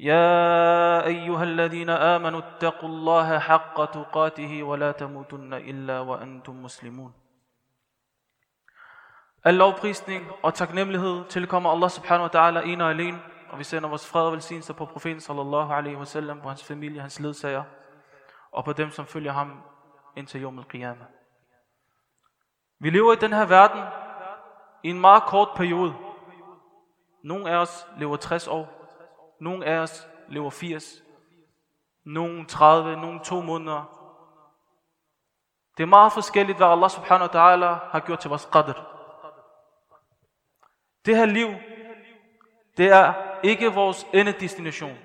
يا أيها الذين آمنوا اتقوا الله حق تقاته ولا تموتن إلا وأنتم مسلمون Al lovprisning og taknemmelighed tilkommer Allah subhanahu wa ta'ala en og alene, og vi sender vores fred og velsignelse på profeten sallallahu alaihi wasallam, på hans familie, hans ledsager, og på dem, som følger ham indtil yom al-qiyamah. Vi lever i den her verden i en meget kort periode. Nogle af os lever 60 år, nogle af os lever 80, nogle 30, nogle 2 måneder. Det er meget forskelligt, hvad Allah subhanahu wa ta'ala har gjort til vores qadr. Det her liv, det er ikke vores endedestination.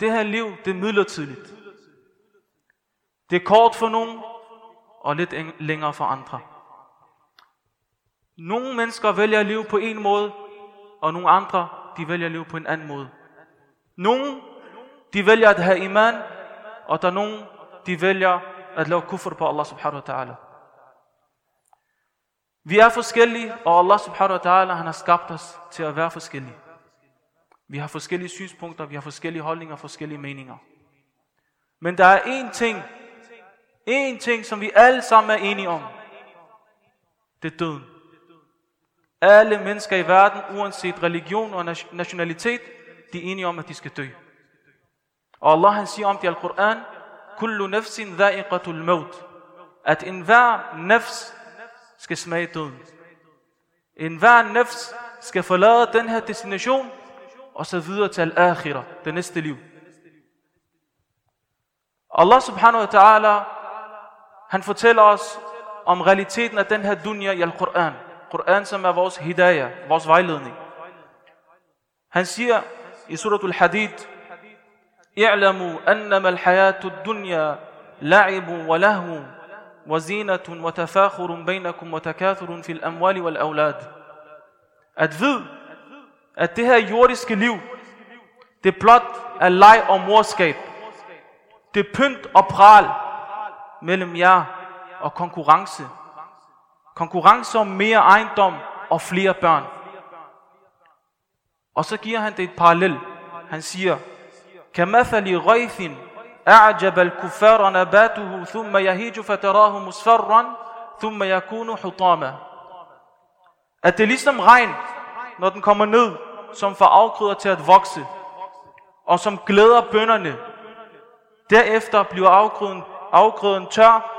Det her liv, det er midlertidigt. Det er kort for nogen, og lidt længere for andre. Nogle mennesker vælger at leve på en måde, og nogle andre, de vælger at leve på en anden måde. Nogle, de vælger at have iman, og der er nogen, de vælger at äh, lave kufr på Allah subhanahu wa ta'ala. Vi er forskellige, og oh, Allah subhanahu wa ta'ala, han har skabt os til at være forskellige. Vi har forskellige synspunkter, vi har forskellige holdninger, forskellige meninger. Men der er én ting, én ting, som vi alle sammen er enige om. Det er døden. Alle mennesker i verden, uanset religion og nationalitet, de er enige om, at de skal dø. Og Allah han siger om det i Al-Quran, Kullu nafsin dha'iqatul maut. At enhver nafs skal smage døden. Enhver nafs skal forlade den her destination, og så videre til al-akhirah, det næste liv. Allah subhanahu wa ta'ala, han fortæller os om realiteten af den her dunya i Al-Quran. Quran, som er vores hidayah, vores vejledning. Han siger في سورة الحديد اعلموا أنما الحياة الدنيا لعب وله وزينة وتفاخر بينكم وتكاثر في الأموال والأولاد. أدفو أتها يوريس كليو تي بلات اللاي أو موسكيب تي بنت أبغال ملم يا أو كونكورانس كونكورانس أو مير أيندوم أو فلير بيرن Og så giver han det et parallel. Han siger, كمثل غيث أعجب الكفار نباته ثم يهيج فتراه مصفرا ثم يكون حطاما At det er ligesom regn, når den kommer ned, som får afgrøder til at vokse, og som glæder bønderne. Derefter bliver afgrøden, afgrøden tør,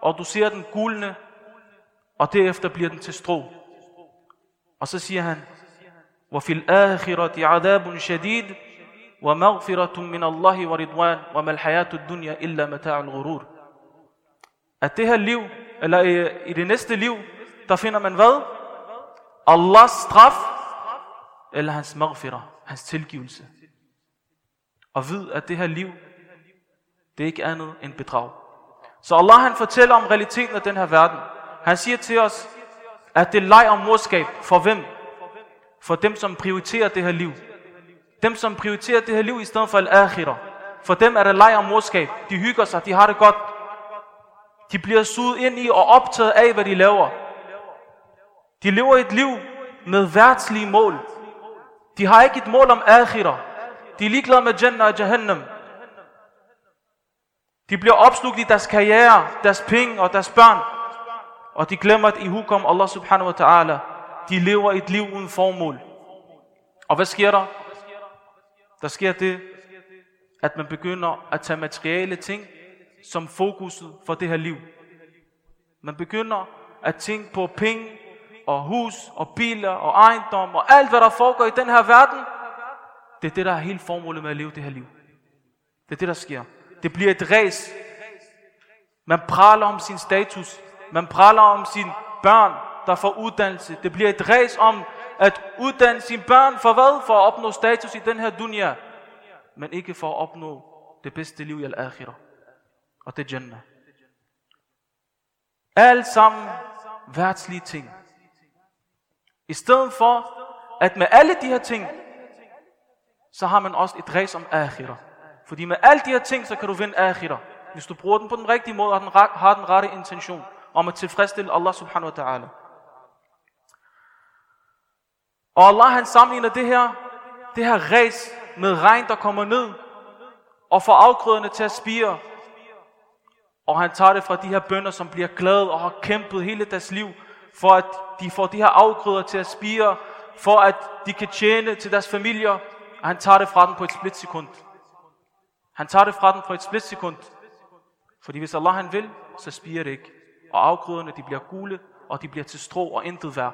og du ser den gulne, og derefter bliver den til strå. Og så siger han, وفي الآخرة عذاب شديد ومغفرة من الله ورضوان وما الحياة الدنيا إلا متاع الغرور At det her liv, eller i, i det næste liv, der finder man hvad? Allahs straf, eller hans maghfirah, hans tilgivelse. Og vid, at det her liv, det er ikke andet end bedrag. Så Allah han fortæller om realiteten af den her verden. Han siger til os, at det er leg og morskab. For hvem? For dem, som prioriterer det her liv. Dem, som prioriterer det her liv i stedet for al-akhirah. For dem er det leg og morskab. De hygger sig, de har det godt. De bliver suget ind i og optaget af, hvad de laver. De lever et liv med værtslige mål. De har ikke et mål om akhirah. De er ligeglade med Jannah og Jahannam. De bliver opslugt i deres karriere, deres penge og deres børn. Og de glemmer at i hukom Allah subhanahu wa ta'ala. De lever et liv uden formål. Og hvad sker der? Der sker det, at man begynder at tage materielle ting som fokuset for det her liv. Man begynder at tænke på penge og hus og biler og ejendom og alt hvad der foregår i den her verden. Det er det, der er hele formålet med at leve det her liv. Det er det, der sker. Det bliver et ræs. Man praler om sin status. Man praler om sine børn, der får uddannelse. Det bliver et ræs om at uddanne sine børn for hvad? For at opnå status i den her dunya. Men ikke for at opnå det bedste liv i al-akhirah. Og det er Jannah. Alt sammen værtslige ting. I stedet for, at med alle de her ting, så har man også et ræs om akhira. Fordi med alle de her ting, så kan du vinde akhira. Hvis du bruger den på den rigtige måde, og den har den rette intention om at tilfredsstille Allah subhanahu wa ta'ala. Og Allah han sammenligner det her, det her res med regn, der kommer ned og får afgrøderne til at spire. Og han tager det fra de her bønder, som bliver glade og har kæmpet hele deres liv, for at de får de her afgrøder til at spire, for at de kan tjene til deres familier. Og han tager det fra dem på et splitsekund. Han tager det fra dem på et splitsekund. Fordi hvis Allah han vil, så spiger det ikke. Og afgrøderne de bliver gule, og de bliver til strå og intet værd.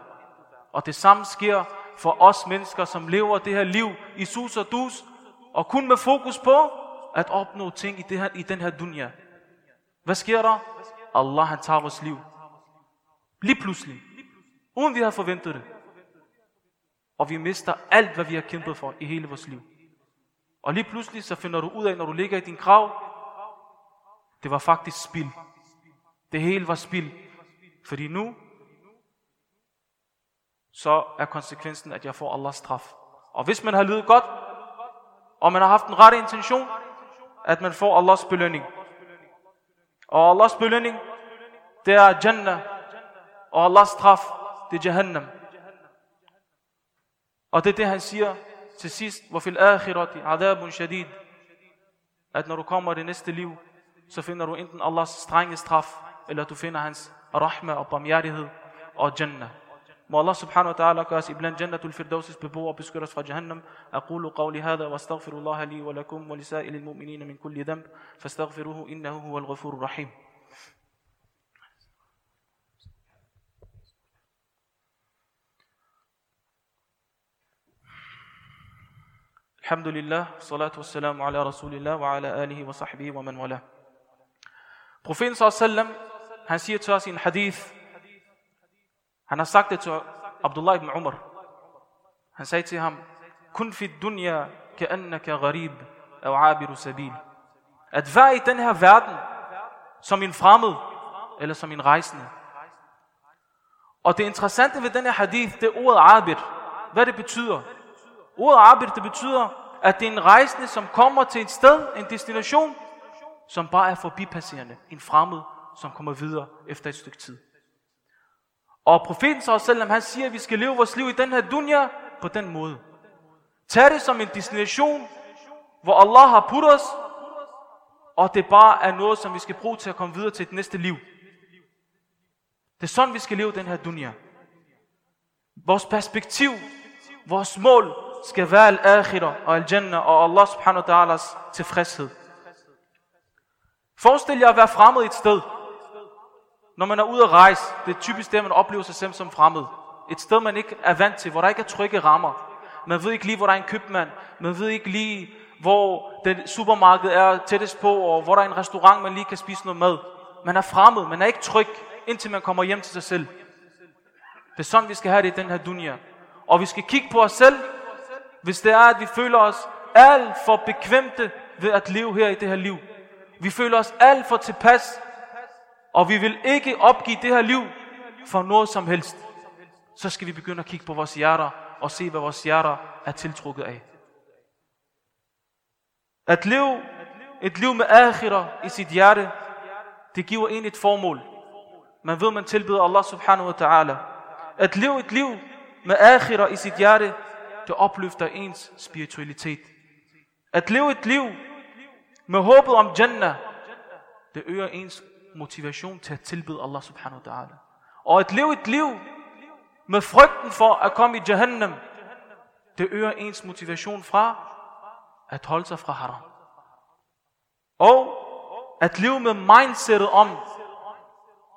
Og det samme sker for os mennesker, som lever det her liv i sus og dus, og kun med fokus på at opnå ting i, det her, i den her dunja. Hvad sker der? Allah han tager vores liv. Lige pludselig. Uden vi har forventet det. Og vi mister alt, hvad vi har kæmpet for i hele vores liv. Og lige pludselig så finder du ud af, når du ligger i din grav, det var faktisk spild. Det hele var spild. Fordi nu, så er konsekvensen, at jeg får Allahs straf. Og hvis man har levet godt, og man har haft en rette intention, at man får Allahs belønning. Og Allahs belønning, det er Jannah. Og Allahs straf, det er Jahannam. Og det er det, han siger til sidst. fil akhirati adabun shadid. At når du kommer i det næste liv, så finder du enten Allahs strenge straf, eller du finder hans rahma og barmhjertighed og Jannah. ما Allah subhanahu wa ta'ala ka iblan jannatul firdaus se peut pouvoir puisque la sera jahannam aqulu qawli hadha wa astaghfirullah li wa lakum wa lisa'ilil mu'minina min kulli dhanb fastaghfiruhu innahu huwal ghafurur rahim الحمد لله والصلاة والسلام على رسول الله وعلى آله وصحبه ومن والاه Profeten sallallahu alaihi wasallam han siger til os i en hadith han har sagt det til Abdullah ibn Umar. Han sagde til ham, kun fi dunya ka'annaka gharib og abiru sabil. At være i den her verden som en fremmed eller som en rejsende. Og det interessante ved den her hadith, det er ordet abir. Hvad det betyder. Ordet abir, det betyder, at det er en rejsende, som kommer til et sted, en destination, som bare er forbipasserende. En fremmed, som kommer videre efter et stykke tid. Og profeten selv han siger, at vi skal leve vores liv i den her dunja på den måde. Tag det som en destination, hvor Allah har puttet os, og det bare er noget, som vi skal bruge til at komme videre til det næste liv. Det er sådan, vi skal leve den her dunja. Vores perspektiv, vores mål skal være al-akhirah og al-jannah og Allah subhanahu wa ta'alas tilfredshed. Forestil jer at være fremmed i et sted. Når man er ude at rejse, det er typisk det, man oplever sig selv som fremmed. Et sted, man ikke er vant til, hvor der ikke er trygge rammer. Man ved ikke lige, hvor der er en købmand. Man ved ikke lige, hvor den supermarked er tættest på, og hvor der er en restaurant, man lige kan spise noget mad. Man er fremmed, man er ikke tryg, indtil man kommer hjem til sig selv. Det er sådan, vi skal have det i den her dunja. Og vi skal kigge på os selv, hvis det er, at vi føler os alt for bekvemte ved at leve her i det her liv. Vi føler os alt for tilpas, og vi vil ikke opgive det her liv for noget som helst. Så skal vi begynde at kigge på vores hjerter og se, hvad vores hjerter er tiltrukket af. At leve et liv med akhira i sit hjerte, det giver en et formål. Man ved, man tilbeder Allah subhanahu wa ta'ala. At leve et liv med akhira i sit hjerte, det opløfter ens spiritualitet. At leve et liv med håbet om Jannah, det øger ens motivation til at tilbede Allah subhanahu wa ta'ala. Og at leve et liv med frygten for at komme i Jahannam, det øger ens motivation fra at holde sig fra haram. Og at leve med mindsetet om,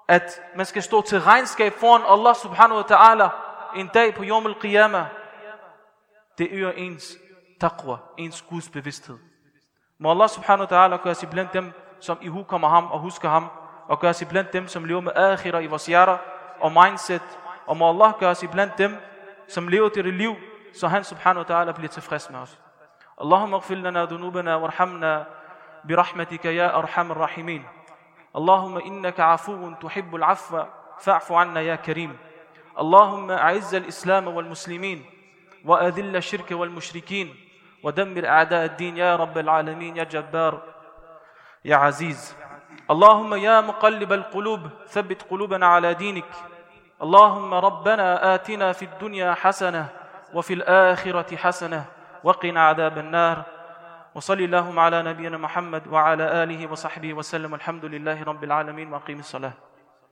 at man skal stå til regnskab foran Allah subhanahu wa ta'ala en dag på Yom al-Qiyamah, det øger ens taqwa, ens Guds bevidsthed. Må Allah subhanahu wa ta'ala gøre sig blandt dem, som i kommer ham og husker ham, og gøre sig blandt dem, som lever med akhira i vores hjerter og mindset, og må Allah gøre sig blandt dem, som lever det liv, så han subhanahu wa ta'ala bliver tilfreds med os. اللهم اغفر لنا ذنوبنا وارحمنا برحمتك يا أرحم الراحمين. اللهم إنك عفو تحب العفو فاعف عنا يا كريم. اللهم أعز الإسلام والمسلمين وأذل الشرك والمشركين ودمر أعداء الدين يا رب العالمين يا جبار يا عزيز. اللهم يا مقلب القلوب ثبت قلوبنا على دينك. اللهم ربنا آتنا في الدنيا حسنة وفي الآخرة حسنة وقنا عذاب النار. وصلي اللهم على نبينا محمد وعلى آله وصحبه وسلم. الحمد لله رب العالمين وأقيم الصلاة.